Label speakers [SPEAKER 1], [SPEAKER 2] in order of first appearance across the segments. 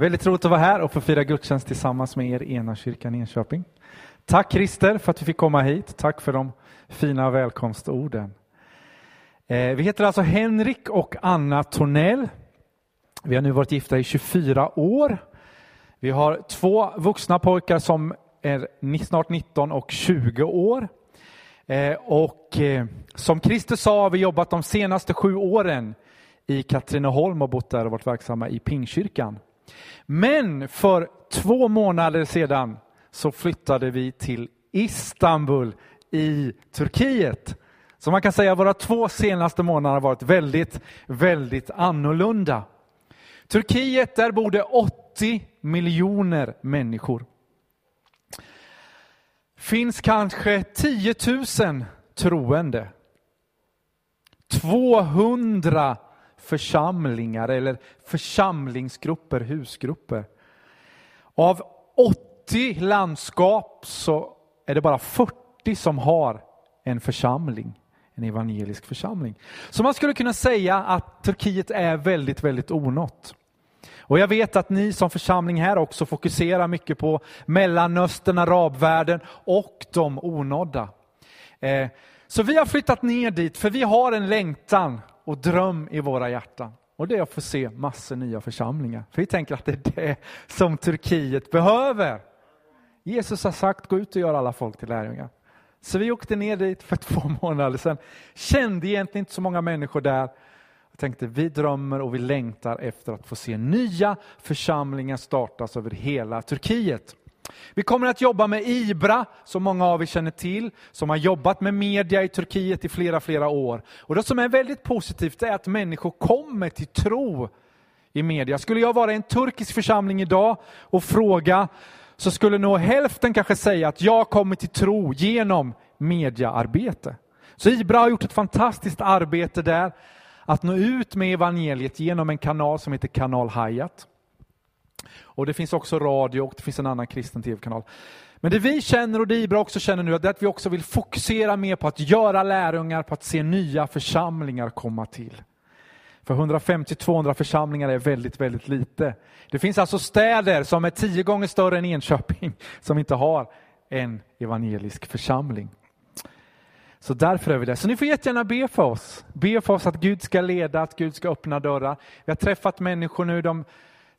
[SPEAKER 1] Väldigt roligt att vara här och få fira gudstjänst tillsammans med er i Ena kyrkan i Enköping. Tack Christer för att vi fick komma hit. Tack för de fina välkomstorden. Eh, vi heter alltså Henrik och Anna Tornell. Vi har nu varit gifta i 24 år. Vi har två vuxna pojkar som är snart 19 och 20 år. Eh, och eh, som Christer sa har vi jobbat de senaste sju åren i Katrineholm och bott där och varit verksamma i Pingkyrkan. Men för två månader sedan så flyttade vi till Istanbul i Turkiet. Så man kan säga att våra två senaste månader har varit väldigt, väldigt annorlunda. Turkiet, där bor det 80 miljoner människor. Finns kanske 10 000 troende. 200 församlingar eller församlingsgrupper, husgrupper. Av 80 landskap så är det bara 40 som har en församling, en evangelisk församling. Så man skulle kunna säga att Turkiet är väldigt, väldigt onått. Och jag vet att ni som församling här också fokuserar mycket på Mellanöstern, arabvärlden och de onådda. Eh, så vi har flyttat ner dit för vi har en längtan och dröm i våra hjärtan. Och det är att få se massor nya församlingar. För vi tänker att det är det som Turkiet behöver. Jesus har sagt gå ut och gör alla folk till lärjungar. Så vi åkte ner dit för två månader sedan. Kände egentligen inte så många människor där. Jag tänkte vi drömmer och vi längtar efter att få se nya församlingar startas över hela Turkiet. Vi kommer att jobba med IBRA, som många av er känner till, som har jobbat med media i Turkiet i flera, flera år. Och det som är väldigt positivt är att människor kommer till tro i media. Skulle jag vara i en turkisk församling idag och fråga, så skulle nog hälften kanske säga att jag kommer till tro genom mediaarbete. Så IBRA har gjort ett fantastiskt arbete där, att nå ut med evangeliet genom en kanal som heter Kanal Hayat. Och det finns också radio och det finns en annan kristen tv-kanal. Men det vi känner och det Ibra också känner nu är att vi också vill fokusera mer på att göra lärjungar, på att se nya församlingar komma till. För 150-200 församlingar är väldigt, väldigt lite. Det finns alltså städer som är tio gånger större än Enköping som inte har en evangelisk församling. Så därför är vi där. Så ni får jättegärna be för oss. Be för oss att Gud ska leda, att Gud ska öppna dörrar. Vi har träffat människor nu de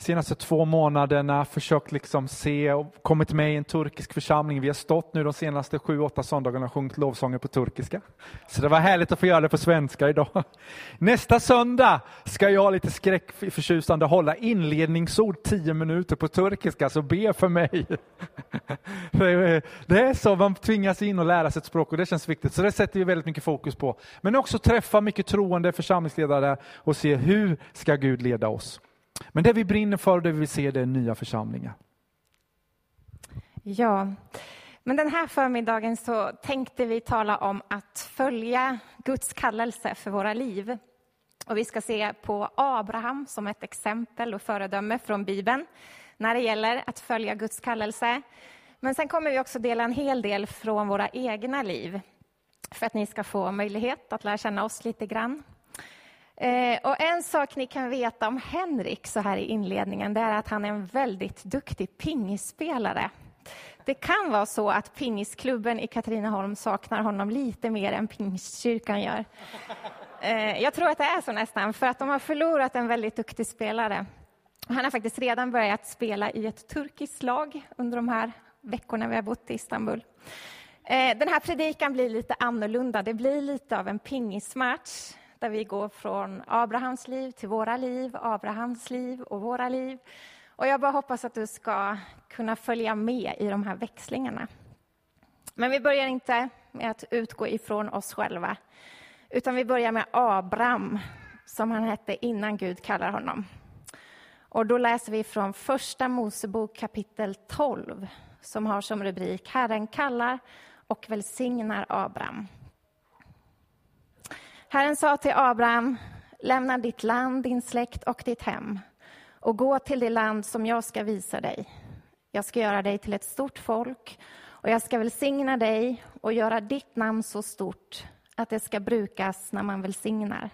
[SPEAKER 1] senaste två månaderna försökt liksom se och kommit med i en turkisk församling. Vi har stått nu de senaste sju, åtta söndagarna och sjungit lovsånger på turkiska. Så det var härligt att få göra det på svenska idag. Nästa söndag ska jag lite skräckförtjusande hålla inledningsord tio minuter på turkiska, så be för mig. Det är så, man tvingas in och lära sig ett språk och det känns viktigt. Så det sätter vi väldigt mycket fokus på. Men också träffa mycket troende församlingsledare och se hur ska Gud leda oss. Men det vi brinner för och det vi vill se det är nya församlingar.
[SPEAKER 2] Ja, men den här förmiddagen så tänkte vi tala om att följa Guds kallelse för våra liv. Och vi ska se på Abraham som ett exempel och föredöme från Bibeln när det gäller att följa Guds kallelse. Men sen kommer vi också dela en hel del från våra egna liv för att ni ska få möjlighet att lära känna oss lite grann. Eh, och en sak ni kan veta om Henrik så här i inledningen, det är att han är en väldigt duktig pingisspelare. Det kan vara så att pingisklubben i Katrineholm saknar honom lite mer än pingstkyrkan gör. Eh, jag tror att det är så nästan, för att de har förlorat en väldigt duktig spelare. Han har faktiskt redan börjat spela i ett turkiskt lag under de här veckorna vi har bott i Istanbul. Eh, den här predikan blir lite annorlunda. Det blir lite av en pingismatch där vi går från Abrahams liv till våra liv, Abrahams liv och våra liv. Och jag bara hoppas att du ska kunna följa med i de här växlingarna. Men vi börjar inte med att utgå ifrån oss själva, utan vi börjar med Abraham, som han hette innan Gud kallar honom. Och då läser vi från Första Mosebok kapitel 12, som har som rubrik Herren kallar och välsignar Abraham. Herren sa till Abraham, lämna ditt land, din släkt och ditt hem och gå till det land som jag ska visa dig. Jag ska göra dig till ett stort folk och jag ska välsigna dig och göra ditt namn så stort att det ska brukas när man välsignar.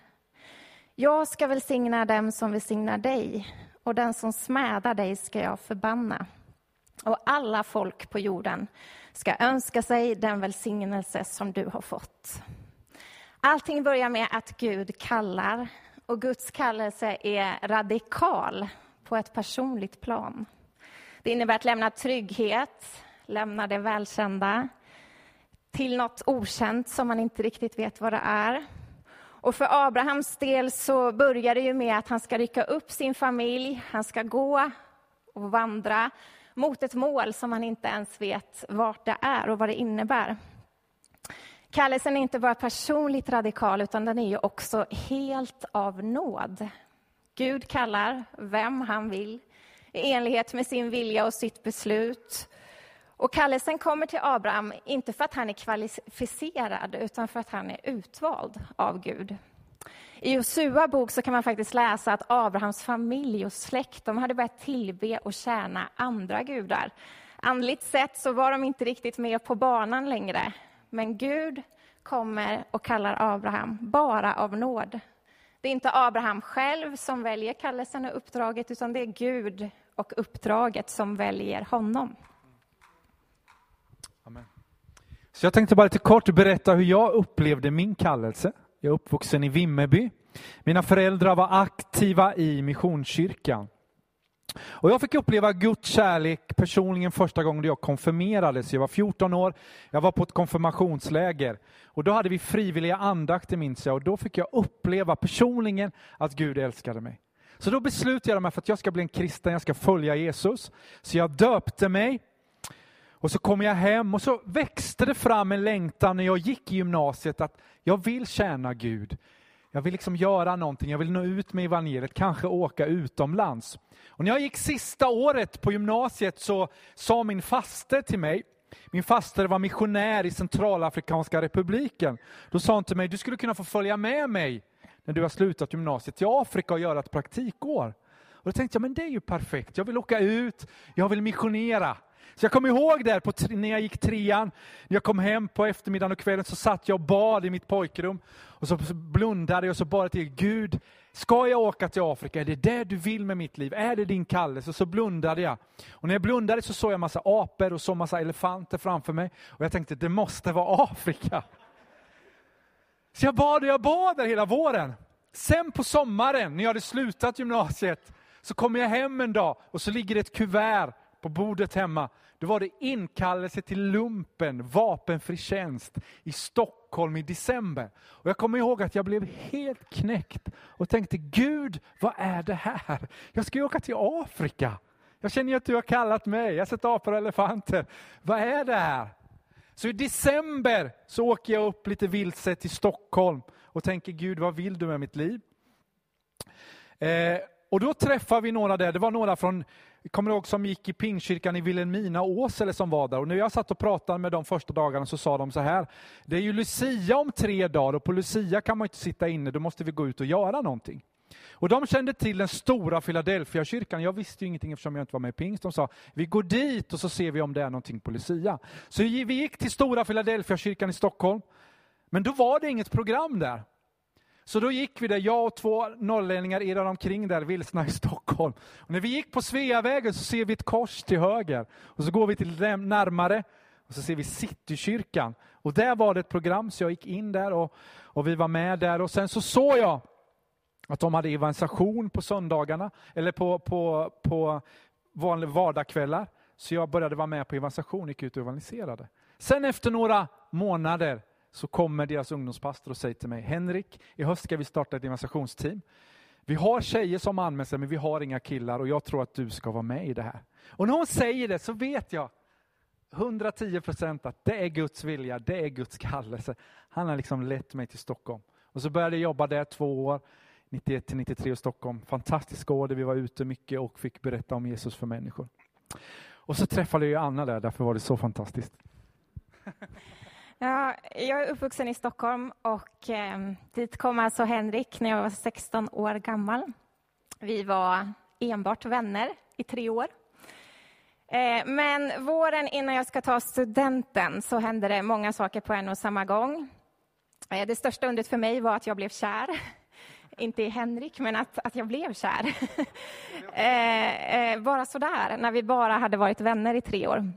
[SPEAKER 2] Jag ska välsigna dem som välsignar dig och den som smädar dig ska jag förbanna. Och alla folk på jorden ska önska sig den välsignelse som du har fått. Allting börjar med att Gud kallar och Guds kallelse är radikal på ett personligt plan. Det innebär att lämna trygghet, lämna det välkända till något okänt som man inte riktigt vet vad det är. Och för Abrahams del så börjar det ju med att han ska rycka upp sin familj, han ska gå och vandra mot ett mål som han inte ens vet vart det är och vad det innebär. Kallelsen är inte bara personligt radikal, utan den är ju också helt av nåd. Gud kallar vem han vill, i enlighet med sin vilja och sitt beslut. Och kallelsen kommer till Abraham, inte för att han är kvalificerad, utan för att han är utvald av Gud. I Josua bok så kan man faktiskt läsa att Abrahams familj och släkt de hade börjat tillbe och tjäna andra gudar. Andligt sett så var de inte riktigt med på banan längre. Men Gud kommer och kallar Abraham bara av nåd. Det är inte Abraham själv som väljer kallelsen och uppdraget, utan det är Gud och uppdraget som väljer honom.
[SPEAKER 1] Amen. Så jag tänkte bara lite kort berätta hur jag upplevde min kallelse. Jag är uppvuxen i Vimmerby. Mina föräldrar var aktiva i Missionskyrkan. Och jag fick uppleva Guds kärlek personligen första gången jag konfirmerades. Jag var 14 år, jag var på ett konfirmationsläger. Och då hade vi frivilliga andakter minns jag, och då fick jag uppleva personligen att Gud älskade mig. Så då beslutade jag mig för att jag ska bli en kristen, jag ska följa Jesus. Så jag döpte mig. Och så kom jag hem och så växte det fram en längtan när jag gick i gymnasiet att jag vill tjäna Gud. Jag vill liksom göra någonting, jag vill nå ut med evangeliet, kanske åka utomlands. Och när jag gick sista året på gymnasiet så sa min faster till mig, min faster var missionär i Centralafrikanska republiken. Då sa hon till mig, du skulle kunna få följa med mig när du har slutat gymnasiet till Afrika och göra ett praktikår. Och då tänkte jag, men det är ju perfekt, jag vill åka ut, jag vill missionera. Så jag kommer ihåg där på, när jag gick trean, när jag kom hem på eftermiddagen och kvällen så satt jag och bad i mitt pojkrum. Och så blundade jag och så bad jag till Gud, ska jag åka till Afrika? Är det det du vill med mitt liv? Är det din kallelse? Så blundade jag. Och när jag blundade så såg jag massa apor och så massa elefanter framför mig. Och jag tänkte, det måste vara Afrika. Så jag bad och jag bad där hela våren. Sen på sommaren, när jag hade slutat gymnasiet, så kommer jag hem en dag och så ligger det ett kuvert på bordet hemma då var det inkallelse till lumpen, vapenfri tjänst i Stockholm i december. Och jag kommer ihåg att jag blev helt knäckt och tänkte, Gud, vad är det här? Jag ska ju åka till Afrika. Jag känner ju att du har kallat mig, jag har sett apor och elefanter. Vad är det här? Så i december så åker jag upp lite vilse till Stockholm och tänker, Gud, vad vill du med mitt liv? Eh, och då träffar vi några där, det var några från kommer ihåg som gick i Pingkyrkan i Vilhelmina Åsele som var där. Och när jag satt och pratade med dem första dagarna så sa de så här, det är ju Lucia om tre dagar och på Lucia kan man inte sitta inne, då måste vi gå ut och göra någonting. Och de kände till den stora Philadelphia-kyrkan. Jag visste ju ingenting eftersom jag inte var med i pingst. De sa, vi går dit och så ser vi om det är någonting på Lucia. Så vi gick till stora Philadelphia-kyrkan i Stockholm. Men då var det inget program där. Så då gick vi där, jag och två norrlänningar irrade omkring där vilsna i Stockholm. Och när vi gick på Sveavägen så ser vi ett kors till höger. Och så går vi till närmare och så ser vi Citykyrkan. Och där var det ett program så jag gick in där och, och vi var med där. Och sen så såg jag att de hade evangelisation på söndagarna, eller på, på, på vardagskvällar. Så jag började vara med på evangelisation, gick ut och evangeliserade. Sen efter några månader så kommer deras ungdomspastor och säger till mig, Henrik, i höst ska vi starta ett demonstrationsteam. Vi har tjejer som anmäler sig, men vi har inga killar och jag tror att du ska vara med i det här. Och när hon säger det så vet jag 110 procent att det är Guds vilja, det är Guds kallelse. Han har liksom lett mig till Stockholm. Och så började jag jobba där två år, 91 till 93 i Stockholm. Fantastiska år där vi var ute mycket och fick berätta om Jesus för människor. Och så träffade jag Anna där, därför var det så fantastiskt.
[SPEAKER 2] Ja, jag är uppvuxen i Stockholm och eh, dit kom alltså Henrik när jag var 16 år gammal. Vi var enbart vänner i tre år. Eh, men våren innan jag ska ta studenten så hände det många saker på en och samma gång. Eh, det största undret för mig var att jag blev kär inte i Henrik, men att, att jag blev kär. eh, eh, bara sådär, när vi bara hade varit vänner i tre år.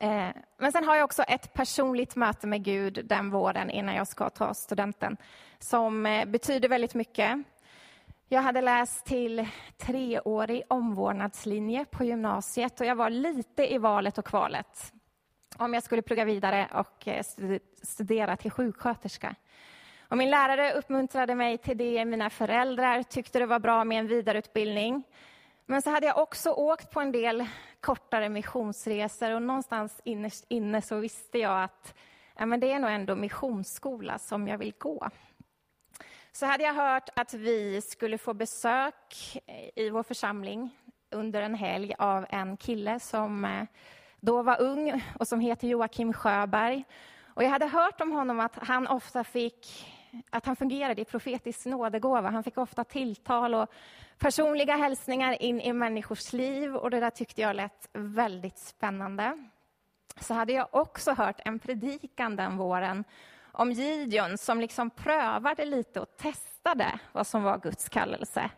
[SPEAKER 2] Eh, men sen har jag också ett personligt möte med Gud den våren innan jag ska ta studenten, som eh, betyder väldigt mycket. Jag hade läst till treårig omvårdnadslinje på gymnasiet och jag var lite i valet och kvalet om jag skulle plugga vidare och eh, studera till sjuksköterska. Och min lärare uppmuntrade mig till det, mina föräldrar tyckte det var bra med en vidareutbildning. Men så hade jag också åkt på en del kortare missionsresor och någonstans innerst inne så visste jag att ja, men det är nog ändå missionsskola som jag vill gå. Så hade jag hört att vi skulle få besök eh, i vår församling under en helg av en kille som eh, då var ung och som heter Joakim Sjöberg. Och jag hade hört om honom att han ofta fick att han fungerade i profetisk nådegåva. Han fick ofta tilltal och personliga hälsningar in i människors liv och det där tyckte jag lät väldigt spännande. Så hade jag också hört en predikan den våren om Gideon som liksom prövade lite och testade vad som var Guds kallelse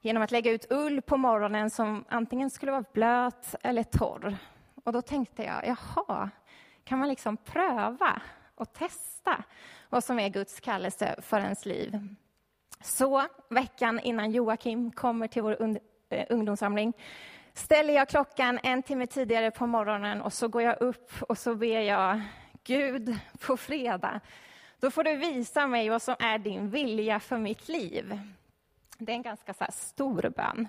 [SPEAKER 2] genom att lägga ut ull på morgonen som antingen skulle vara blöt eller torr. Och då tänkte jag, jaha, kan man liksom pröva och testa vad som är Guds kallelse för ens liv? Så veckan innan Joakim kommer till vår eh, ungdomssamling ställer jag klockan en timme tidigare på morgonen och så går jag upp och så ber jag Gud på fredag. Då får du visa mig vad som är din vilja för mitt liv. Det är en ganska så stor bön.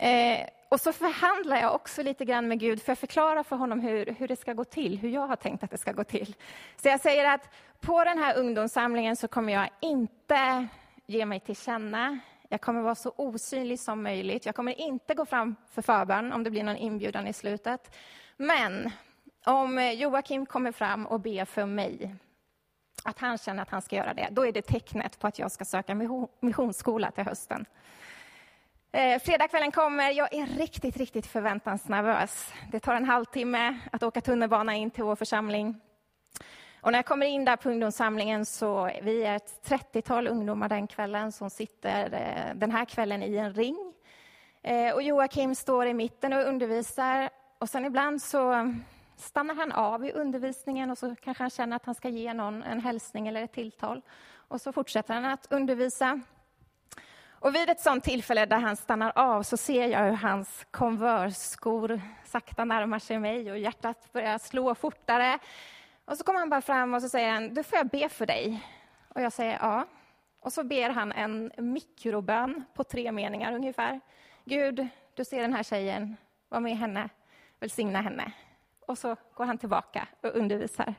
[SPEAKER 2] Eh, och så förhandlar jag också lite grann med Gud för att förklara för honom hur, hur det ska gå till, hur jag har tänkt att det ska gå till. Så jag säger att på den här ungdomssamlingen så kommer jag inte ge mig till känna. Jag kommer vara så osynlig som möjligt. Jag kommer inte gå fram för förbön om det blir någon inbjudan i slutet. Men om Joakim kommer fram och ber för mig, att han känner att han ska göra det, då är det tecknet på att jag ska söka missionsskola till hösten. Eh, fredagskvällen kommer. Jag är riktigt, riktigt förväntansnervös. Det tar en halvtimme att åka tunnelbana in till vår församling. Och när jag kommer in där på ungdomssamlingen så vi är ett 30-tal ungdomar den kvällen som sitter eh, den här kvällen i en ring. Eh, och Joakim står i mitten och undervisar. Och sen ibland så stannar han av i undervisningen och så kanske han känner att han ska ge någon en hälsning eller ett tilltal. Och så fortsätter han att undervisa. Och vid ett sådant tillfälle där han stannar av så ser jag hur hans konversskor sakta närmar sig mig och hjärtat börjar slå fortare. Och så kommer han bara fram och så säger han, du får jag be för dig? Och jag säger ja. Och så ber han en mikrobön på tre meningar ungefär. Gud, du ser den här tjejen, var med henne, välsigna henne. Och så går han tillbaka och undervisar.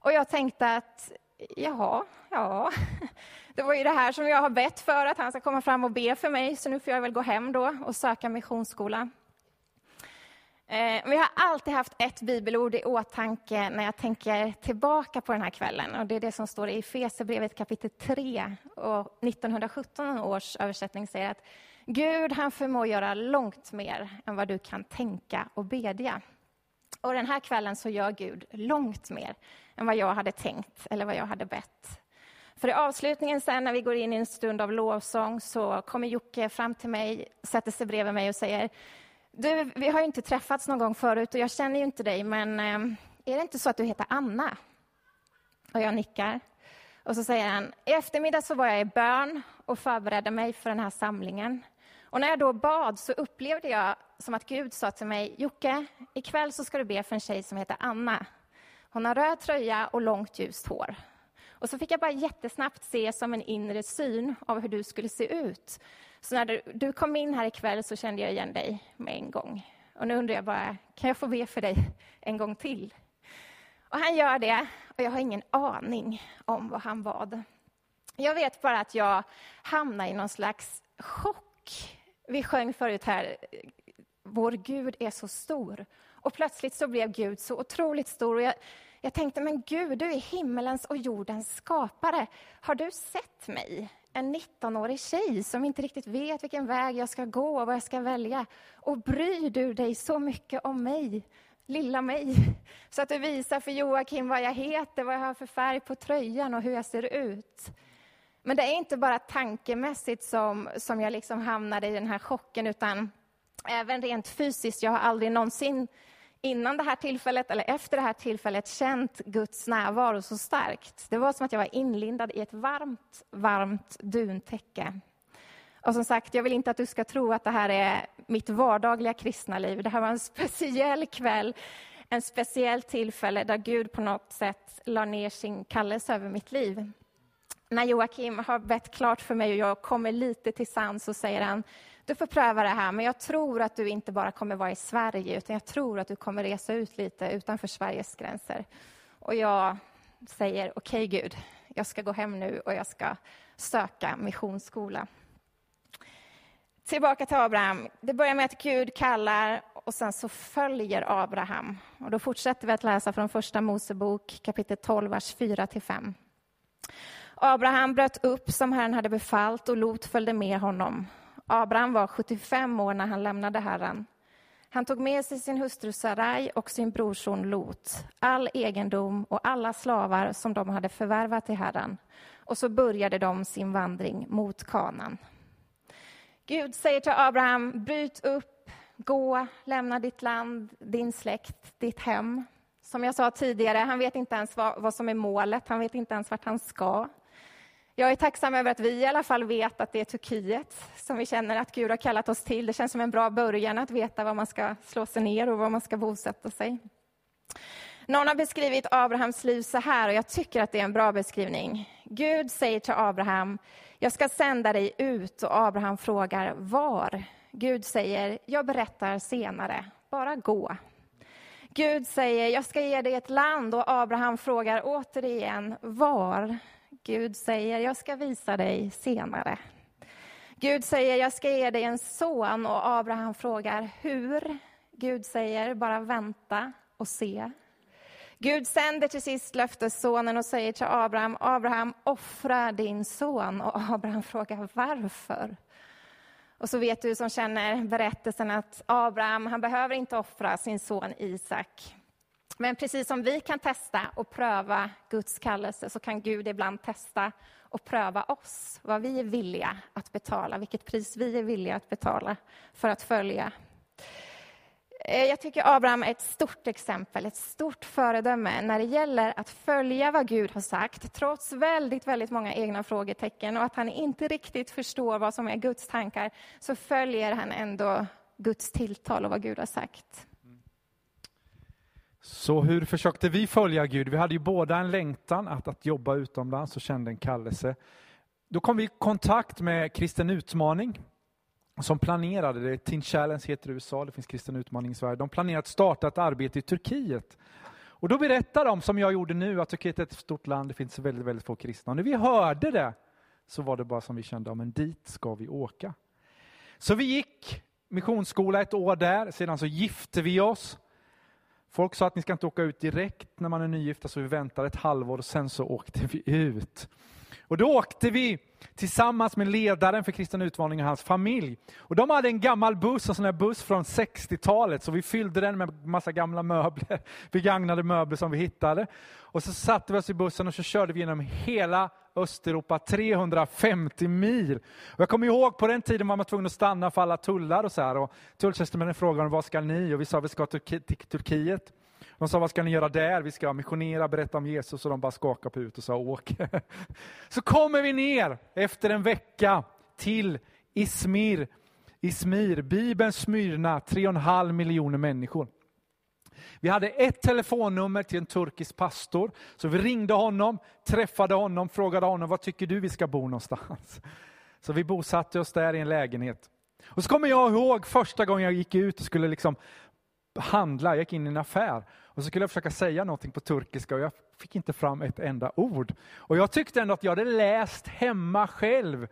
[SPEAKER 2] Och jag tänkte att jaha, ja, det var ju det här som jag har bett för, att han ska komma fram och be för mig, så nu får jag väl gå hem då och söka missionsskola. Eh, Vi har alltid haft ett bibelord i åtanke när jag tänker tillbaka på den här kvällen. Och det är det som står i Efesierbrevet kapitel 3 och 1917 års översättning säger att Gud han förmår göra långt mer än vad du kan tänka och bedja. Och den här kvällen så gör Gud långt mer än vad jag hade tänkt eller vad jag hade bett. För i avslutningen sen när vi går in i en stund av lovsång så kommer Jocke fram till mig, sätter sig bredvid mig och säger Du, vi har ju inte träffats någon gång förut och jag känner ju inte dig, men ehm, är det inte så att du heter Anna? Och jag nickar. Och så säger han, i eftermiddag så var jag i bön och förberedde mig för den här samlingen. Och när jag då bad så upplevde jag som att Gud sa till mig, Jocke, ikväll så ska du be för en tjej som heter Anna. Hon har röd tröja och långt ljust hår. Och så fick jag bara jättesnabbt se som en inre syn av hur du skulle se ut. Så när du, du kom in här ikväll så kände jag igen dig med en gång. Och nu undrar jag bara, kan jag få be för dig en gång till? Och han gör det, och jag har ingen aning om vad han bad. Jag vet bara att jag hamnade i någon slags chock. Vi sjöng förut här, vår Gud är så stor. Och plötsligt så blev Gud så otroligt stor. Och jag, jag tänkte, men Gud, du är himmelens och jordens skapare. Har du sett mig? En 19-årig tjej som inte riktigt vet vilken väg jag ska gå och vad jag ska välja. Och bryr du dig så mycket om mig, lilla mig, så att du visar för Joakim vad jag heter, vad jag har för färg på tröjan och hur jag ser ut. Men det är inte bara tankemässigt som, som jag liksom hamnade i den här chocken, utan även rent fysiskt. Jag har aldrig någonsin innan det här tillfället eller efter det här tillfället känt Guds närvaro så starkt. Det var som att jag var inlindad i ett varmt, varmt duntäcke. Och som sagt, jag vill inte att du ska tro att det här är mitt vardagliga kristna liv. Det här var en speciell kväll, en speciell tillfälle där Gud på något sätt la ner sin kallelse över mitt liv. När Joakim har bett klart för mig och jag kommer lite till sans så säger han, du får pröva det här, men jag tror att du inte bara kommer vara i Sverige, utan jag tror att du kommer resa ut lite utanför Sveriges gränser. Och jag säger, okej okay, Gud, jag ska gå hem nu och jag ska söka missionsskola. Tillbaka till Abraham. Det börjar med att Gud kallar och sen så följer Abraham. Och då fortsätter vi att läsa från Första Mosebok kapitel 12, vers 4-5. Abraham bröt upp som Herren hade befallt och Lot följde med honom. Abraham var 75 år när han lämnade Herren. Han tog med sig sin hustru Sarai och sin brorson Lot, all egendom och alla slavar som de hade förvärvat i Herren. Och så började de sin vandring mot kanan. Gud säger till Abraham, bryt upp, gå, lämna ditt land, din släkt, ditt hem. Som jag sa tidigare, han vet inte ens vad, vad som är målet, han vet inte ens vart han ska. Jag är tacksam över att vi i alla fall vet att det är Turkiet som vi känner att Gud har kallat oss till. Det känns som en bra början att veta var man ska slå sig ner och var man ska bosätta sig. Någon har beskrivit Abrahams liv så här och jag tycker att det är en bra beskrivning. Gud säger till Abraham, jag ska sända dig ut och Abraham frågar var. Gud säger, jag berättar senare, bara gå. Gud säger, jag ska ge dig ett land och Abraham frågar återigen var. Gud säger, jag ska visa dig senare. Gud säger, jag ska ge dig en son och Abraham frågar hur? Gud säger, bara vänta och se. Gud sänder till sist löftessonen och säger till Abraham, Abraham, offra din son. Och Abraham frågar varför? Och så vet du som känner berättelsen att Abraham, han behöver inte offra sin son Isak. Men precis som vi kan testa och pröva Guds kallelse så kan Gud ibland testa och pröva oss, vad vi är villiga att betala, vilket pris vi är villiga att betala för att följa. Eh, jag tycker Abraham är ett stort exempel, ett stort föredöme när det gäller att följa vad Gud har sagt, trots väldigt, väldigt många egna frågetecken och att han inte riktigt förstår vad som är Guds tankar, så följer han ändå Guds tilltal och vad Gud har sagt.
[SPEAKER 1] Så hur försökte vi följa Gud? Vi hade ju båda en längtan att, att jobba utomlands och kände en kallelse. Då kom vi i kontakt med Kristen Utmaning som planerade, det Teen Challenge heter i USA, det finns Kristen Utmaning i Sverige, de planerade att starta ett arbete i Turkiet. Och då berättade de, som jag gjorde nu, att Turkiet är ett stort land, det finns väldigt, väldigt få kristna. Och när vi hörde det så var det bara som vi kände, ja, men dit ska vi åka. Så vi gick missionsskola ett år där, sedan så gifte vi oss. Folk sa att ni ska inte åka ut direkt när man är nygifta, så vi väntade ett halvår och sen så åkte vi ut. Och då åkte vi tillsammans med ledaren för Kristen Utmaning och hans familj. Och de hade en gammal buss, en sån här buss från 60-talet, så vi fyllde den med massa gamla möbler, begagnade möbler som vi hittade. Och så satte vi oss i bussen och så körde vi genom hela Östeuropa, 350 mil. Och jag kommer ihåg på den tiden var man tvungen att stanna för alla tullar och så här. Och tulltjänstemännen frågade vad ska ni? Och vi sa vi ska till Turkiet. De sa, vad ska ni göra där? Vi ska missionera, berätta om Jesus. Och de bara skakade på huvudet och sa, åk. Så kommer vi ner efter en vecka till Izmir. Izmir, Bibelns Smyrna, 3,5 miljoner människor. Vi hade ett telefonnummer till en turkisk pastor, så vi ringde honom, träffade honom, frågade honom, var tycker du vi ska bo någonstans? Så vi bosatte oss där i en lägenhet. Och så kommer jag ihåg första gången jag gick ut och skulle liksom handla, jag gick in i en affär och så skulle jag försöka säga någonting på turkiska och jag fick inte fram ett enda ord. Och jag tyckte ändå att jag hade läst hemma själv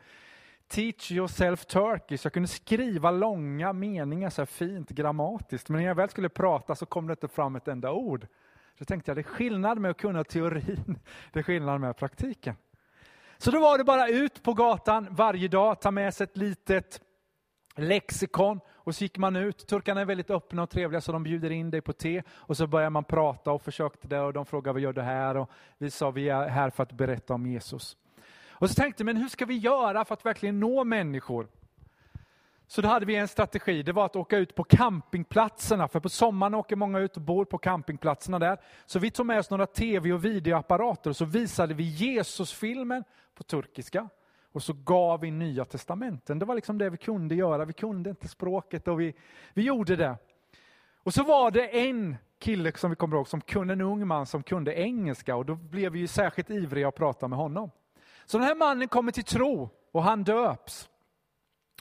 [SPEAKER 1] Teach yourself Turkish. Jag kunde skriva långa meningar så här fint grammatiskt, men när jag väl skulle prata så kom det inte fram ett enda ord. Så tänkte jag, det är skillnad med att kunna teorin, det är skillnad med praktiken. Så då var det bara ut på gatan varje dag, ta med sig ett litet lexikon och så gick man ut. Turkarna är väldigt öppna och trevliga så de bjuder in dig på te och så börjar man prata och försökte det och de frågade vad gör du här? Och vi sa vi är här för att berätta om Jesus. Och så tänkte jag, men hur ska vi göra för att verkligen nå människor? Så då hade vi en strategi, det var att åka ut på campingplatserna, för på sommaren åker många ut och bor på campingplatserna där. Så vi tog med oss några tv och videoapparater och så visade vi Jesusfilmen på turkiska. Och så gav vi Nya Testamenten. Det var liksom det vi kunde göra. Vi kunde inte språket och vi, vi gjorde det. Och så var det en kille som vi kommer ihåg, som kunde, en ung man som kunde engelska och då blev vi ju särskilt ivriga att prata med honom. Så den här mannen kommer till tro och han döps.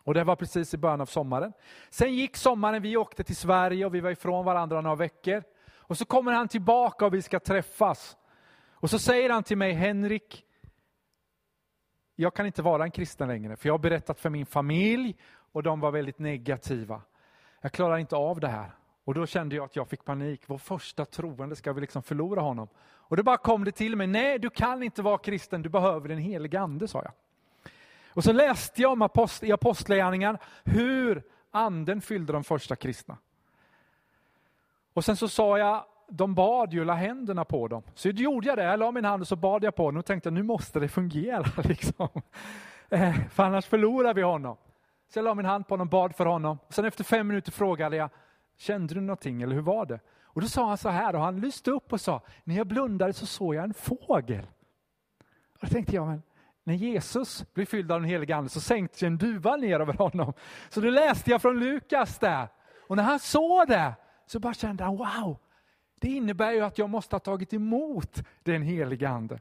[SPEAKER 1] Och det var precis i början av sommaren. Sen gick sommaren, vi åkte till Sverige och vi var ifrån varandra några veckor. Och så kommer han tillbaka och vi ska träffas. Och så säger han till mig, Henrik, jag kan inte vara en kristen längre, för jag har berättat för min familj och de var väldigt negativa. Jag klarar inte av det här. Och då kände jag att jag fick panik. Vår första troende, ska vi liksom förlora honom? Och då bara kom det till mig, nej du kan inte vara kristen, du behöver den helige ande, sa jag. Och så läste jag om apost i Apostlagärningarna hur anden fyllde de första kristna. Och sen så sa jag, de bad ju, la händerna på dem. Så gjorde jag det, jag la min hand och så bad jag på dem och tänkte nu måste det fungera. Liksom. Eh, för annars förlorar vi honom. Så jag la min hand på honom, bad för honom. Sen efter fem minuter frågade jag, kände du någonting eller hur var det? Och då sa han så här och han lyste upp och sa, när jag blundade så såg jag en fågel. Och då tänkte jag, men när Jesus blev fylld av den helige Ande så sänkte en duva ner över honom. Så då läste jag från Lukas där. Och när han såg det så bara kände han, wow, det innebär ju att jag måste ha tagit emot den helige Ande.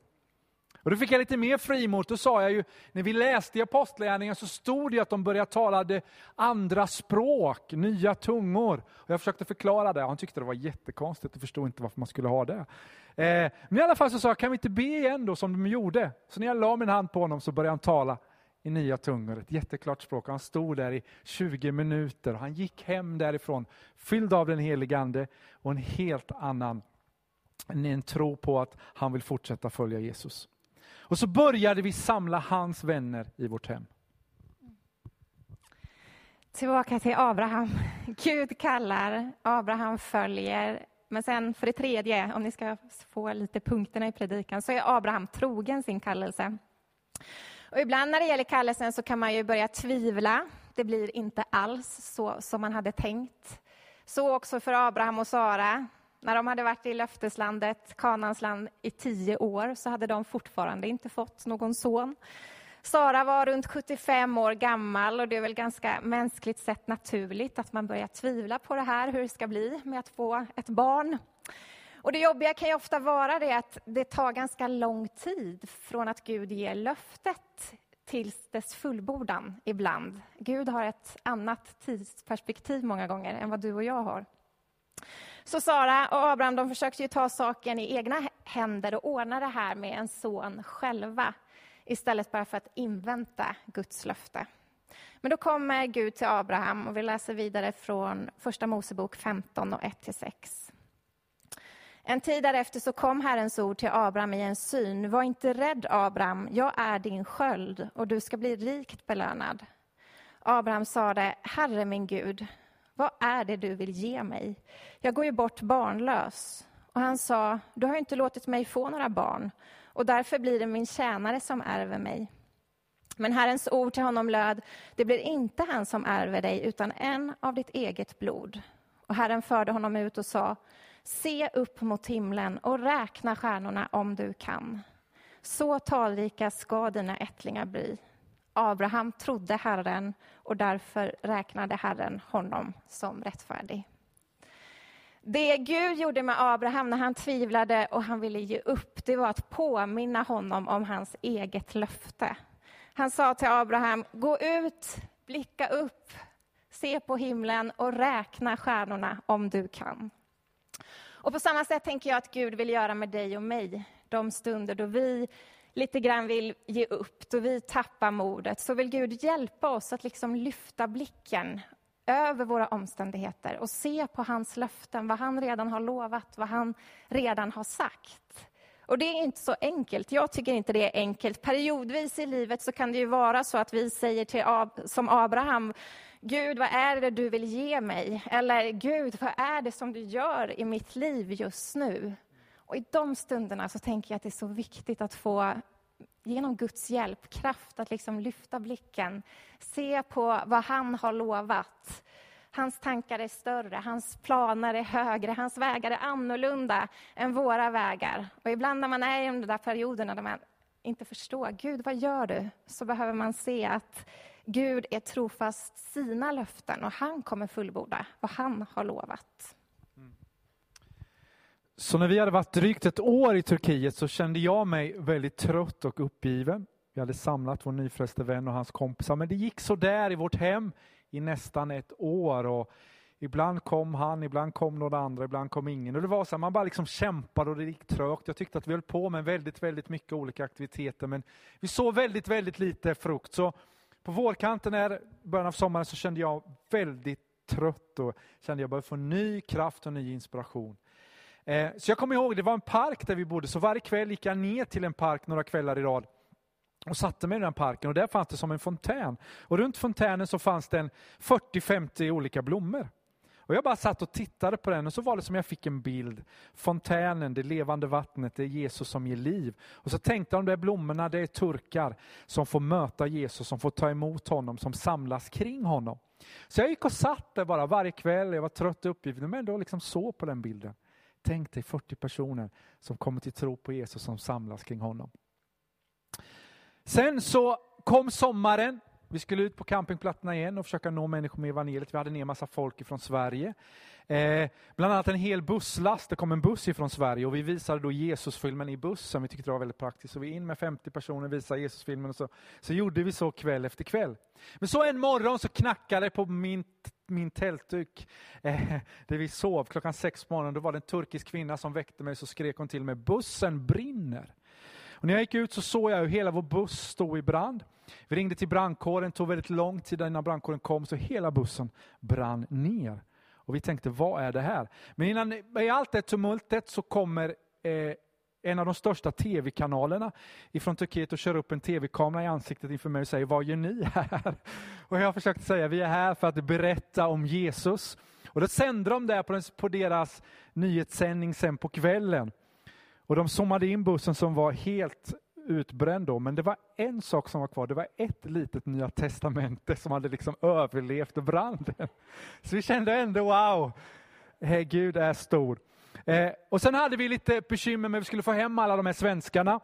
[SPEAKER 1] Och då fick jag lite mer frimod. Då sa jag ju, när vi läste i Apostlagärningarna så stod det att de började tala andra språk, nya tungor. Och jag försökte förklara det, han tyckte det var jättekonstigt och förstod inte varför man skulle ha det. Eh, men i alla fall så sa jag, kan vi inte be igen då som de gjorde? Så när jag la min hand på honom så började han tala i nya tungor, ett jätteklart språk. Han stod där i 20 minuter. Han gick hem därifrån fylld av den helige Ande och en helt annan en tro på att han vill fortsätta följa Jesus. Och så började vi samla hans vänner i vårt hem.
[SPEAKER 2] Tillbaka till Abraham. Gud kallar, Abraham följer. Men sen för det tredje, om ni ska få lite punkterna i predikan, så är Abraham trogen sin kallelse. Och ibland när det gäller kallelsen så kan man ju börja tvivla. Det blir inte alls så som man hade tänkt. Så också för Abraham och Sara. När de hade varit i löfteslandet, Kanans land, i tio år så hade de fortfarande inte fått någon son. Sara var runt 75 år gammal och det är väl ganska mänskligt sett naturligt att man börjar tvivla på det här, hur det ska bli med att få ett barn. Och det jobbiga kan ju ofta vara det att det tar ganska lång tid från att Gud ger löftet tills dess fullbordan ibland. Gud har ett annat tidsperspektiv många gånger än vad du och jag har. Så Sara och Abraham de försökte ju ta saken i egna händer och ordna det här med en son själva istället bara för att invänta Guds löfte. Men då kommer Gud till Abraham och vi läser vidare från Första Mosebok 15 och 1-6. En tid därefter så kom Herrens ord till Abraham i en syn. Var inte rädd, Abraham, jag är din sköld och du ska bli rikt belönad. Abraham sade, Herre min Gud, vad är det du vill ge mig? Jag går ju bort barnlös. Och han sa, du har inte låtit mig få några barn och därför blir det min tjänare som ärver mig. Men Herrens ord till honom löd, det blir inte han som ärver dig, utan en av ditt eget blod. Och Herren förde honom ut och sa, se upp mot himlen och räkna stjärnorna om du kan. Så talrika ska dina ättlingar bli. Abraham trodde Herren och därför räknade Herren honom som rättfärdig. Det Gud gjorde med Abraham när han tvivlade och han ville ge upp, det var att påminna honom om hans eget löfte. Han sa till Abraham, gå ut, blicka upp, se på himlen och räkna stjärnorna om du kan. Och på samma sätt tänker jag att Gud vill göra med dig och mig, de stunder då vi lite grann vill ge upp, då vi tappar modet, så vill Gud hjälpa oss att liksom lyfta blicken över våra omständigheter och se på hans löften, vad han redan har lovat, vad han redan har sagt. Och det är inte så enkelt. Jag tycker inte det är enkelt. Periodvis i livet så kan det ju vara så att vi säger till Ab som Abraham, Gud, vad är det du vill ge mig? Eller Gud, vad är det som du gör i mitt liv just nu? Och i de stunderna så tänker jag att det är så viktigt att få genom Guds hjälp kraft att liksom lyfta blicken, se på vad han har lovat. Hans tankar är större, hans planer är högre, hans vägar är annorlunda än våra vägar. Och ibland när man är i de där perioderna där man inte förstår, Gud vad gör du? Så behöver man se att Gud är trofast sina löften och han kommer fullborda vad han har lovat.
[SPEAKER 1] Så när vi hade varit drygt ett år i Turkiet så kände jag mig väldigt trött och uppgiven. Vi hade samlat vår nyfrälste vän och hans kompisar, men det gick så där i vårt hem i nästan ett år. Och ibland kom han, ibland kom några andra, ibland kom ingen. Och det var så här, man bara liksom kämpade och det gick trögt. Jag tyckte att vi höll på med väldigt, väldigt mycket olika aktiviteter, men vi såg väldigt, väldigt lite frukt. Så på vårkanten, här, början av sommaren, så kände jag väldigt trött och kände jag började få ny kraft och ny inspiration. Eh, så jag kommer ihåg, det var en park där vi bodde, så varje kväll gick jag ner till en park några kvällar i rad och satte mig i den parken och där fanns det som en fontän. Och runt fontänen så fanns det 40-50 olika blommor. Och jag bara satt och tittade på den och så var det som jag fick en bild. Fontänen, det levande vattnet, det är Jesus som ger liv. Och så tänkte jag de där blommorna, det är turkar som får möta Jesus, som får ta emot honom, som samlas kring honom. Så jag gick och satt där bara varje kväll, jag var trött och uppgiven, men ändå liksom såg på den bilden. Tänk dig 40 personer som kommer till tro på Jesus som samlas kring honom. Sen så kom sommaren. Vi skulle ut på campingplatserna igen och försöka nå människor med evangeliet. Vi hade ner massa folk från Sverige. Eh, bland annat en hel busslast. Det kom en buss ifrån Sverige och vi visade då Jesusfilmen i bussen. Vi tyckte det var väldigt praktiskt. Så vi in med 50 personer, visade Jesusfilmen och så, så gjorde vi så kväll efter kväll. Men så en morgon så knackade det på min min tältduk eh, där vi sov klockan sex på morgonen. Då var det en turkisk kvinna som väckte mig så skrek hon till mig, bussen brinner. Och när jag gick ut så såg jag hur hela vår buss stod i brand. Vi ringde till brandkåren, det tog väldigt lång tid innan brandkåren kom så hela bussen brann ner. Och vi tänkte, vad är det här? Men innan, i allt det tumultet så kommer eh, en av de största tv-kanalerna ifrån Turkiet och kör upp en tv-kamera i ansiktet inför mig och säger, vad gör ni här? Och jag har försökt säga, vi är här för att berätta om Jesus. Och då sände de det på, på deras nyhetssändning sen på kvällen. Och de zoomade in bussen som var helt utbränd då, men det var en sak som var kvar. Det var ett litet Nya Testamente som hade liksom överlevt branden. Så vi kände ändå wow, hey, Gud är stor. Eh, och sen hade vi lite bekymmer med att vi skulle få hem alla de här svenskarna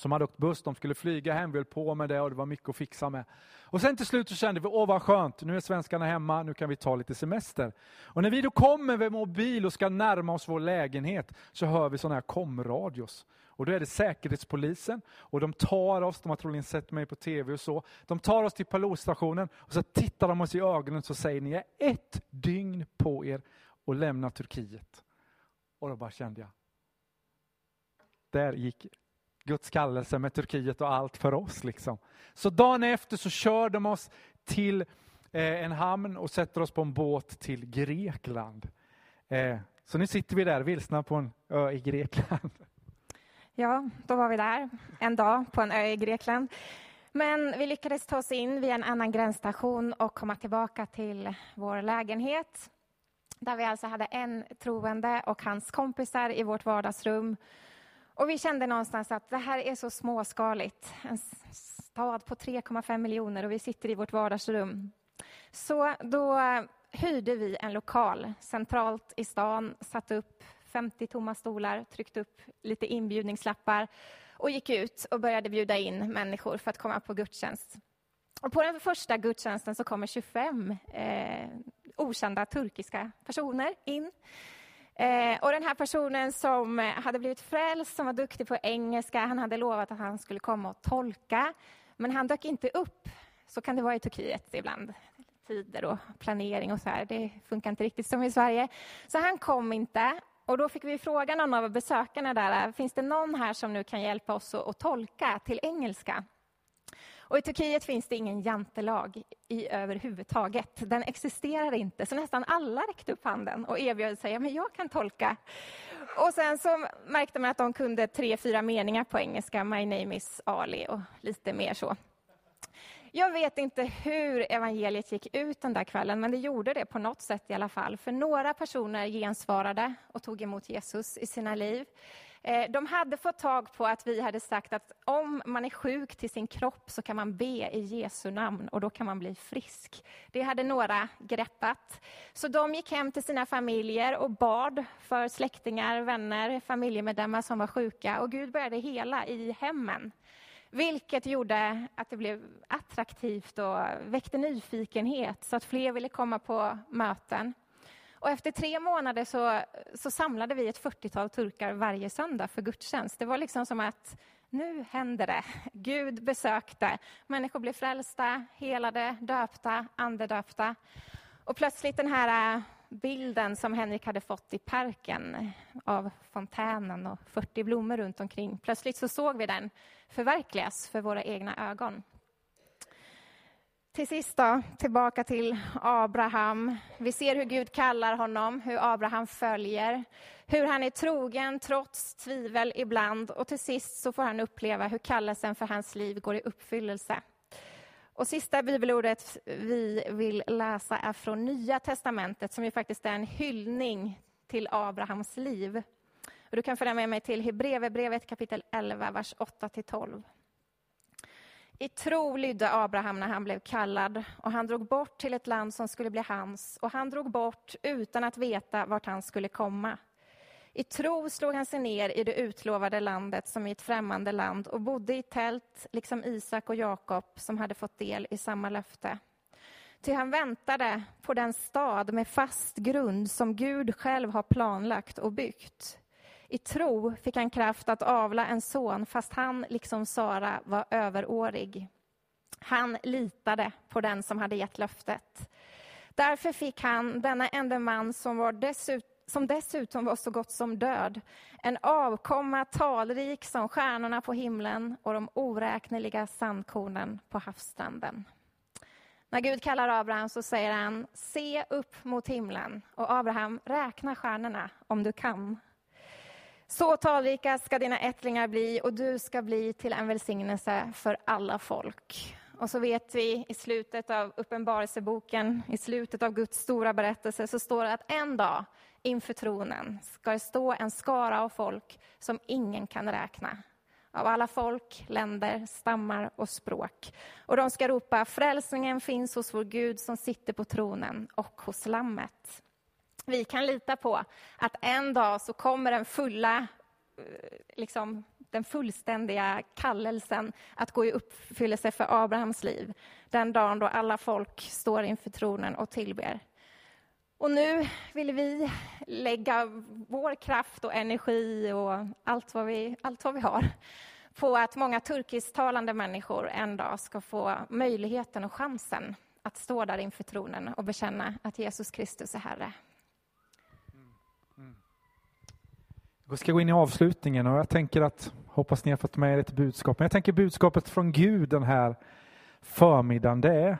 [SPEAKER 1] som hade åkt buss, de skulle flyga hem, vi höll på med det och det var mycket att fixa med. Och sen till slut så kände vi, åh vad skönt, nu är svenskarna hemma, nu kan vi ta lite semester. Och när vi då kommer med mobil och ska närma oss vår lägenhet så hör vi sådana här komradios. Och då är det Säkerhetspolisen och de tar oss, de har troligen sett mig på tv och så, de tar oss till pilotstationen och så tittar de oss i ögonen och så säger ni är ett dygn på er att lämna Turkiet. Och då bara kände jag, där gick Guds kallelse med Turkiet och allt för oss. Liksom. Så dagen efter så kör de oss till eh, en hamn och sätter oss på en båt till Grekland. Eh, så nu sitter vi där vilsna på en ö i Grekland.
[SPEAKER 2] Ja, då var vi där en dag på en ö i Grekland. Men vi lyckades ta oss in via en annan gränsstation och komma tillbaka till vår lägenhet där vi alltså hade en troende och hans kompisar i vårt vardagsrum. Och vi kände någonstans att det här är så småskaligt. En stad på 3,5 miljoner och vi sitter i vårt vardagsrum. Så då hyrde vi en lokal centralt i stan, satte upp 50 tomma stolar, tryckte upp lite inbjudningslappar och gick ut och började bjuda in människor för att komma på gudstjänst. Och på den första gudstjänsten så kommer 25 eh, okända turkiska personer in. Eh, och den här personen som hade blivit frälst, som var duktig på engelska, han hade lovat att han skulle komma och tolka, men han dök inte upp. Så kan det vara i Turkiet ibland. Tider och planering och så här. Det funkar inte riktigt som i Sverige. Så han kom inte. Och då fick vi fråga någon av besökarna där, äh, finns det någon här som nu kan hjälpa oss att tolka till engelska? Och I Turkiet finns det ingen jantelag i överhuvudtaget. Den existerar inte, så nästan alla räckte upp handen och erbjöd sig, men jag kan tolka. Och sen så märkte man att de kunde tre, fyra meningar på engelska. My name is Ali och lite mer så. Jag vet inte hur evangeliet gick ut den där kvällen, men det gjorde det på något sätt i alla fall. För några personer gensvarade och tog emot Jesus i sina liv. Eh, de hade fått tag på att vi hade sagt att om man är sjuk till sin kropp så kan man be i Jesu namn och då kan man bli frisk. Det hade några greppat. Så de gick hem till sina familjer och bad för släktingar, vänner, familjemedlemmar som var sjuka och Gud började hela i hemmen. Vilket gjorde att det blev attraktivt och väckte nyfikenhet så att fler ville komma på möten. Och efter tre månader så, så samlade vi ett 40-tal turkar varje söndag för gudstjänst. Det var liksom som att nu händer det. Gud besökte. Människor blev frälsta, helade, döpta, andedöpta. Och plötsligt den här bilden som Henrik hade fått i parken av fontänen och 40 blommor runt omkring. Plötsligt så såg vi den förverkligas för våra egna ögon. Till sist då, tillbaka till Abraham. Vi ser hur Gud kallar honom, hur Abraham följer, hur han är trogen trots tvivel ibland och till sist så får han uppleva hur kallelsen för hans liv går i uppfyllelse. Och sista bibelordet vi vill läsa är från Nya testamentet som ju faktiskt är en hyllning till Abrahams liv. Och du kan följa med mig till Hebreerbrevet kapitel 11, vers 8-12. I tro lydde Abraham när han blev kallad och han drog bort till ett land som skulle bli hans och han drog bort utan att veta vart han skulle komma. I tro slog han sig ner i det utlovade landet som i ett främmande land och bodde i tält, liksom Isak och Jakob som hade fått del i samma löfte. Ty han väntade på den stad med fast grund som Gud själv har planlagt och byggt. I tro fick han kraft att avla en son fast han, liksom Sara, var överårig. Han litade på den som hade gett löftet. Därför fick han, denna ende man som var dessutom som dessutom var så gott som död. En avkomma talrik som stjärnorna på himlen och de oräkneliga sandkornen på havsstranden. När Gud kallar Abraham så säger han, se upp mot himlen. Och Abraham, räkna stjärnorna om du kan. Så talrika ska dina ättlingar bli och du ska bli till en välsignelse för alla folk. Och så vet vi i slutet av Uppenbarelseboken, i slutet av Guds stora berättelse, så står det att en dag inför tronen ska det stå en skara av folk som ingen kan räkna. Av alla folk, länder, stammar och språk. Och de ska ropa, frälsningen finns hos vår Gud som sitter på tronen och hos Lammet. Vi kan lita på att en dag så kommer den fulla eh, liksom, den fullständiga kallelsen att gå i uppfyllelse för Abrahams liv. Den dagen då alla folk står inför tronen och tillber. Och nu vill vi lägga vår kraft och energi och allt vad vi, allt vad vi har på att många turkisktalande människor en dag ska få möjligheten och chansen att stå där inför tronen och bekänna att Jesus Kristus är Herre.
[SPEAKER 1] Jag ska gå in i avslutningen och jag tänker att, hoppas ni har fått med er ett budskap, men jag tänker budskapet från Gud den här förmiddagen, det är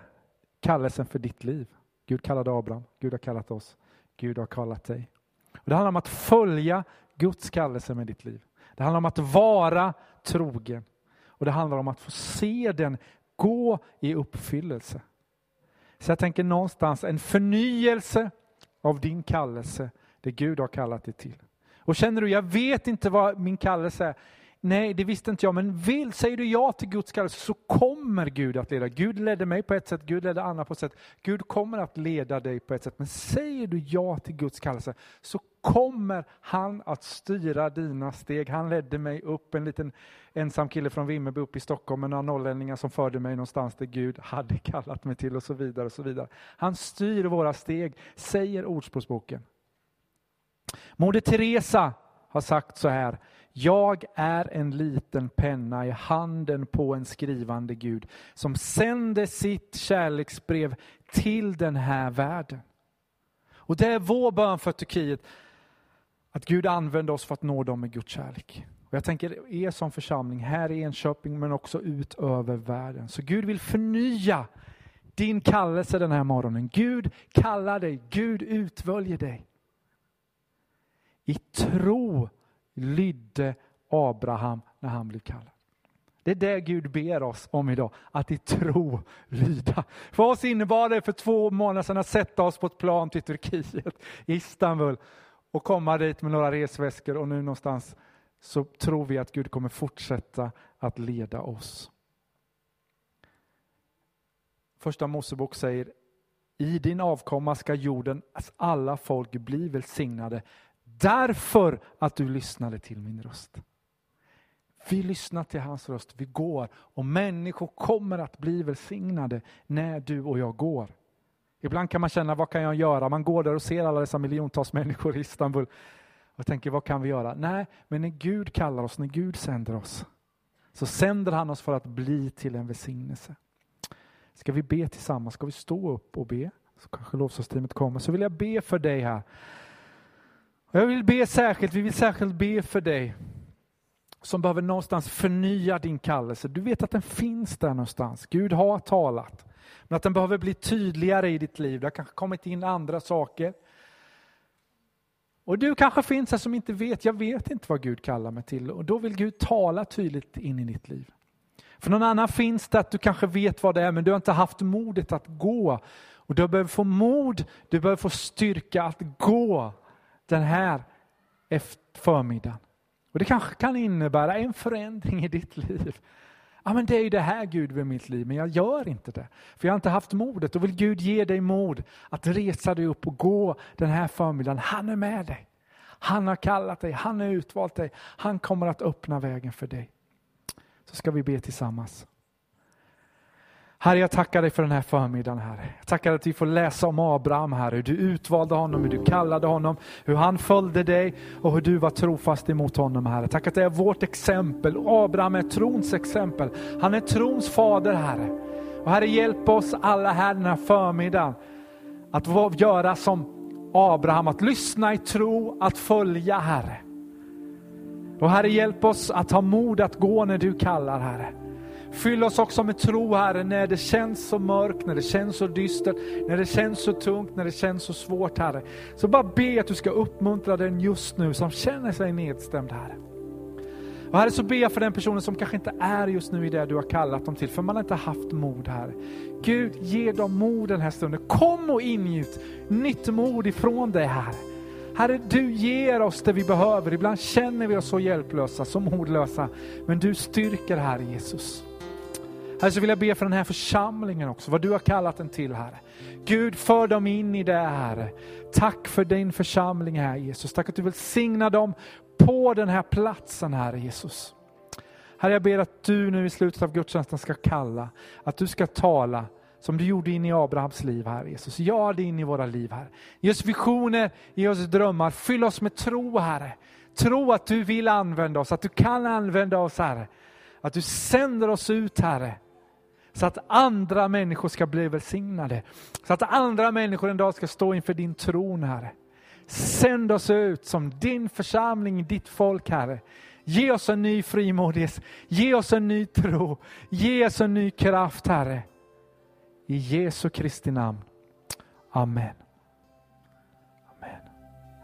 [SPEAKER 1] kallelsen för ditt liv. Gud kallade Abraham, Gud har kallat oss, Gud har kallat dig. Och det handlar om att följa Guds kallelse med ditt liv. Det handlar om att vara trogen och det handlar om att få se den gå i uppfyllelse. Så jag tänker någonstans en förnyelse av din kallelse, det Gud har kallat dig till. Och känner du, jag vet inte vad min kallelse är. Nej, det visste inte jag, men vill, säger du ja till Guds kallelse så kommer Gud att leda. Gud ledde mig på ett sätt, Gud ledde Anna på ett sätt. Gud kommer att leda dig på ett sätt. Men säger du ja till Guds kallelse så kommer han att styra dina steg. Han ledde mig upp, en liten ensam kille från Vimmerby upp i Stockholm med några norrlänningar som förde mig någonstans där Gud hade kallat mig till och så vidare. och så vidare. Han styr våra steg, säger Ordspråksboken. Moder Teresa har sagt så här. Jag är en liten penna i handen på en skrivande Gud som sänder sitt kärleksbrev till den här världen. Och det är vår bön för Turkiet, att Gud använder oss för att nå dem med Guds kärlek. Och jag tänker er som församling här i Enköping men också ut över världen. Så Gud vill förnya din kallelse den här morgonen. Gud kallar dig, Gud utvöljer dig. I tro lydde Abraham när han blev kallad. Det är det Gud ber oss om idag, att i tro lyda. För oss innebar det för två månader sedan att sätta oss på ett plan till Turkiet, Istanbul och komma dit med några resväskor och nu någonstans så tror vi att Gud kommer fortsätta att leda oss. Första Mosebok säger i din avkomma ska jordens alltså alla folk bli välsignade därför att du lyssnade till min röst. Vi lyssnar till hans röst, vi går och människor kommer att bli välsignade när du och jag går. Ibland kan man känna, vad kan jag göra? Man går där och ser alla dessa miljontals människor i Istanbul och tänker, vad kan vi göra? Nej, men när Gud kallar oss, när Gud sänder oss, så sänder han oss för att bli till en välsignelse. Ska vi be tillsammans? Ska vi stå upp och be? Så kanske lovsångsteamet kommer. Så vill jag be för dig här. Och jag vill be särskilt, vi vill särskilt be för dig som behöver någonstans förnya din kallelse. Du vet att den finns där någonstans. Gud har talat. Men att den behöver bli tydligare i ditt liv. Det har kanske kommit in andra saker. Och du kanske finns här som inte vet, jag vet inte vad Gud kallar mig till. Och då vill Gud tala tydligt in i ditt liv. För någon annan finns det att du kanske vet vad det är, men du har inte haft modet att gå. Och du behöver få mod, du behöver få styrka att gå den här förmiddagen. Och det kanske kan innebära en förändring i ditt liv. Ja, men det är ju det här Gud vill mitt liv, men jag gör inte det. För jag har inte haft modet. Då vill Gud ge dig mod att resa dig upp och gå den här förmiddagen. Han är med dig. Han har kallat dig, han har utvalt dig. Han kommer att öppna vägen för dig. Så ska vi be tillsammans. Herre, jag tackar dig för den här förmiddagen, Herre. Jag tackar att vi får läsa om Abraham, Herre, hur du utvalde honom, hur du kallade honom, hur han följde dig och hur du var trofast emot honom, Herre. Tack att det är vårt exempel. Abraham är trons exempel. Han är trons fader, Herre. Och Herre, hjälp oss alla här den här förmiddagen att göra som Abraham, att lyssna i tro, att följa, Herre. Och Herre, hjälp oss att ha mod att gå när du kallar, Herre. Fyll oss också med tro Herre, när det känns så mörkt, när det känns så dystert, när det känns så tungt, när det känns så svårt Herre. Så bara be att du ska uppmuntra den just nu som känner sig nedstämd Herre. Och Herre, så ber jag för den personen som kanske inte är just nu i det du har kallat dem till, för man har inte haft mod Herre. Gud, ge dem mod den här stunden. Kom och ingjut nytt mod ifrån dig Herre. Herre, du ger oss det vi behöver. Ibland känner vi oss så hjälplösa, så modlösa. Men du styrker Herre Jesus. Herre, så vill jag be för den här församlingen också, vad du har kallat den till Herre. Gud, för dem in i det Herre. Tack för din församling här Jesus. Tack att du vill signa dem på den här platsen Herre Jesus. Herre, jag ber att du nu i slutet av gudstjänsten ska kalla, att du ska tala som du gjorde in i Abrahams liv här Jesus. Gör det in i våra liv här. Ge oss visioner, ge oss drömmar, fyll oss med tro Herre. Tro att du vill använda oss, att du kan använda oss Herre. Att du sänder oss ut Herre så att andra människor ska bli välsignade. Så att andra människor en dag ska stå inför din tron, Herre. Sänd oss ut som din församling, ditt folk, Herre. Ge oss en ny frimodighet, ge oss en ny tro, ge oss en ny kraft, Herre. I Jesu Kristi namn. Amen.